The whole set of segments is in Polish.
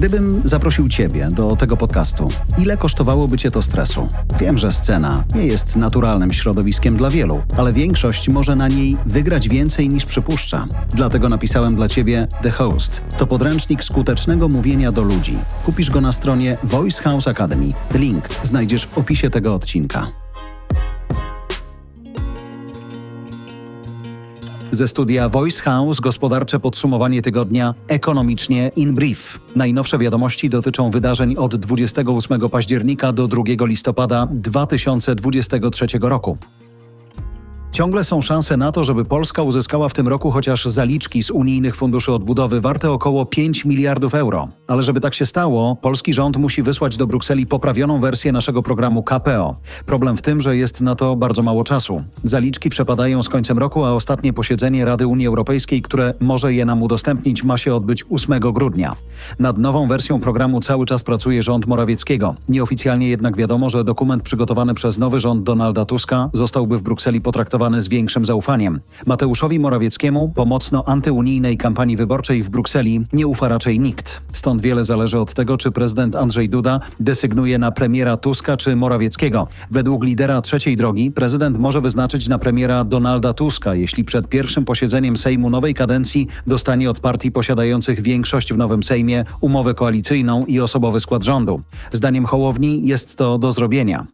Gdybym zaprosił Ciebie do tego podcastu, ile kosztowałoby Cię to stresu? Wiem, że scena nie jest naturalnym środowiskiem dla wielu, ale większość może na niej wygrać więcej niż przypuszcza. Dlatego napisałem dla Ciebie The Host. To podręcznik skutecznego mówienia do ludzi. Kupisz go na stronie Voice House Academy. Link znajdziesz w opisie tego odcinka. Ze studia Voice House gospodarcze podsumowanie tygodnia ekonomicznie in brief. Najnowsze wiadomości dotyczą wydarzeń od 28 października do 2 listopada 2023 roku. Ciągle są szanse na to, żeby Polska uzyskała w tym roku chociaż zaliczki z unijnych funduszy odbudowy warte około 5 miliardów euro. Ale żeby tak się stało, polski rząd musi wysłać do Brukseli poprawioną wersję naszego programu KPO. Problem w tym, że jest na to bardzo mało czasu. Zaliczki przepadają z końcem roku, a ostatnie posiedzenie Rady Unii Europejskiej, które może je nam udostępnić, ma się odbyć 8 grudnia. Nad nową wersją programu cały czas pracuje rząd Morawieckiego. Nieoficjalnie jednak wiadomo, że dokument przygotowany przez nowy rząd Donalda Tuska zostałby w Brukseli potraktowany z większym zaufaniem. Mateuszowi Morawieckiemu po mocno antyunijnej kampanii wyborczej w Brukseli nie ufa raczej nikt. Stąd wiele zależy od tego, czy prezydent Andrzej Duda desygnuje na premiera Tuska czy Morawieckiego. Według lidera trzeciej drogi prezydent może wyznaczyć na premiera Donalda Tuska, jeśli przed pierwszym posiedzeniem Sejmu nowej kadencji dostanie od partii posiadających większość w nowym Sejmie umowę koalicyjną i osobowy skład rządu. Zdaniem Hołowni jest to do zrobienia.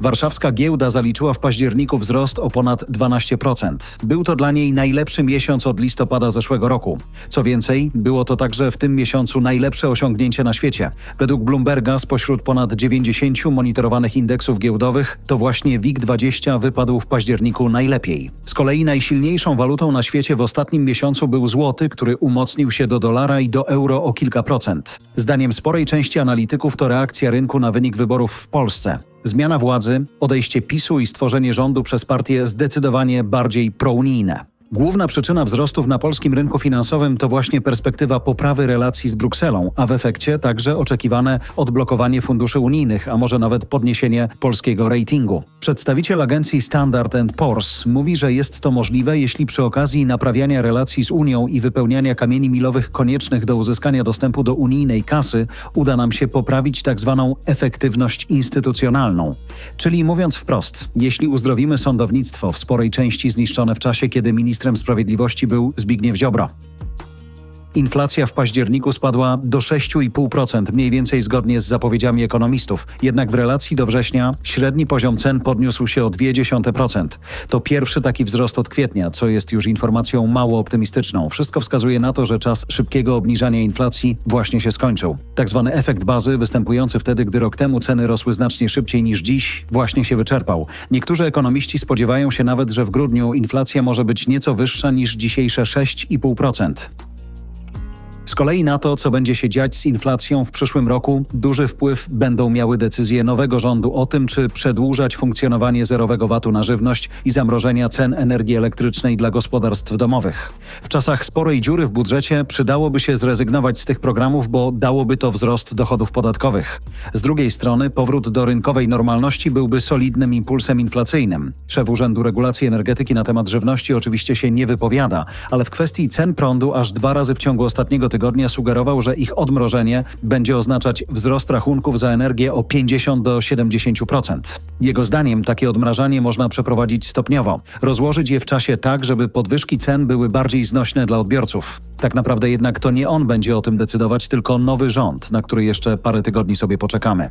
Warszawska giełda zaliczyła w październiku wzrost o ponad 12%. Był to dla niej najlepszy miesiąc od listopada zeszłego roku. Co więcej, było to także w tym miesiącu najlepsze osiągnięcie na świecie. Według Bloomberga spośród ponad 90 monitorowanych indeksów giełdowych to właśnie WIG20 wypadł w październiku najlepiej. Z kolei najsilniejszą walutą na świecie w ostatnim miesiącu był złoty, który umocnił się do dolara i do euro o kilka procent. Zdaniem sporej części analityków to reakcja rynku na wynik wyborów w Polsce. Zmiana władzy, odejście PiSu i stworzenie rządu przez partie zdecydowanie bardziej prounijne. Główna przyczyna wzrostów na polskim rynku finansowym to właśnie perspektywa poprawy relacji z Brukselą, a w efekcie także oczekiwane odblokowanie funduszy unijnych, a może nawet podniesienie polskiego ratingu. Przedstawiciel agencji Standard Poor's mówi, że jest to możliwe, jeśli przy okazji naprawiania relacji z Unią i wypełniania kamieni milowych koniecznych do uzyskania dostępu do unijnej kasy uda nam się poprawić tzw. Tak efektywność instytucjonalną. Czyli mówiąc wprost, jeśli uzdrowimy sądownictwo w sporej części zniszczone w czasie, kiedy minister ministrem sprawiedliwości był Zbigniew Ziobro. Inflacja w październiku spadła do 6,5%, mniej więcej zgodnie z zapowiedziami ekonomistów. Jednak w relacji do września średni poziom cen podniósł się o 0,2%. To pierwszy taki wzrost od kwietnia, co jest już informacją mało optymistyczną. Wszystko wskazuje na to, że czas szybkiego obniżania inflacji właśnie się skończył. Tak zwany efekt bazy, występujący wtedy, gdy rok temu ceny rosły znacznie szybciej niż dziś, właśnie się wyczerpał. Niektórzy ekonomiści spodziewają się nawet, że w grudniu inflacja może być nieco wyższa niż dzisiejsze 6,5%. Kolei na to, co będzie się dziać z inflacją w przyszłym roku, duży wpływ będą miały decyzje nowego rządu o tym, czy przedłużać funkcjonowanie zerowego VAT-u na żywność i zamrożenia cen energii elektrycznej dla gospodarstw domowych. W czasach sporej dziury w budżecie przydałoby się zrezygnować z tych programów, bo dałoby to wzrost dochodów podatkowych. Z drugiej strony powrót do rynkowej normalności byłby solidnym impulsem inflacyjnym. Szef Urzędu Regulacji Energetyki na temat żywności oczywiście się nie wypowiada, ale w kwestii cen prądu aż dwa razy w ciągu ostatniego tygodnia tygodnia sugerował, że ich odmrożenie będzie oznaczać wzrost rachunków za energię o 50 do 70%. Jego zdaniem takie odmrażanie można przeprowadzić stopniowo, rozłożyć je w czasie tak, żeby podwyżki cen były bardziej znośne dla odbiorców. Tak naprawdę jednak to nie on będzie o tym decydować, tylko nowy rząd, na który jeszcze parę tygodni sobie poczekamy.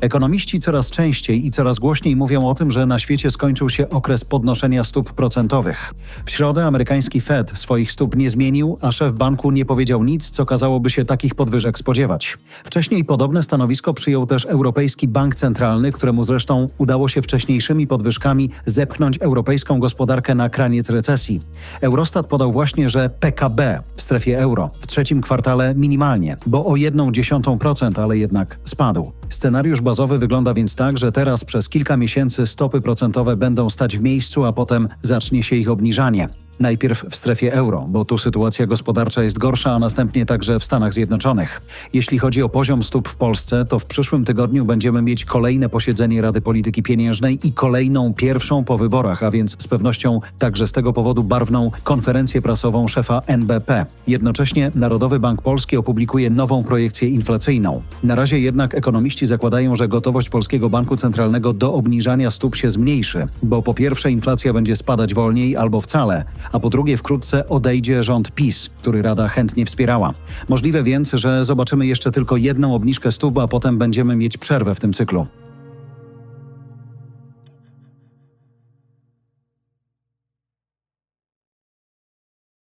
Ekonomiści coraz częściej i coraz głośniej mówią o tym, że na świecie skończył się okres podnoszenia stóp procentowych. W środę amerykański Fed swoich stóp nie zmienił, a szef banku nie powiedział nic, co kazałoby się takich podwyżek spodziewać. Wcześniej podobne stanowisko przyjął też Europejski Bank Centralny, któremu zresztą udało się wcześniejszymi podwyżkami zepchnąć europejską gospodarkę na kraniec recesji. Eurostat podał właśnie, że PKB w strefie euro w trzecim kwartale minimalnie, bo o 1,1%, ale jednak spadł. Scenariusz bazowy wygląda więc tak, że teraz przez kilka miesięcy stopy procentowe będą stać w miejscu, a potem zacznie się ich obniżanie. Najpierw w strefie euro, bo tu sytuacja gospodarcza jest gorsza, a następnie także w Stanach Zjednoczonych. Jeśli chodzi o poziom stóp w Polsce, to w przyszłym tygodniu będziemy mieć kolejne posiedzenie Rady Polityki Pieniężnej i kolejną pierwszą po wyborach, a więc z pewnością także z tego powodu barwną konferencję prasową szefa NBP. Jednocześnie Narodowy Bank Polski opublikuje nową projekcję inflacyjną. Na razie jednak ekonomiści zakładają, że gotowość Polskiego Banku Centralnego do obniżania stóp się zmniejszy, bo po pierwsze inflacja będzie spadać wolniej albo wcale, a po drugie wkrótce odejdzie rząd PiS, który Rada chętnie wspierała. Możliwe więc, że zobaczymy jeszcze tylko jedną obniżkę stóp, a potem będziemy mieć przerwę w tym cyklu.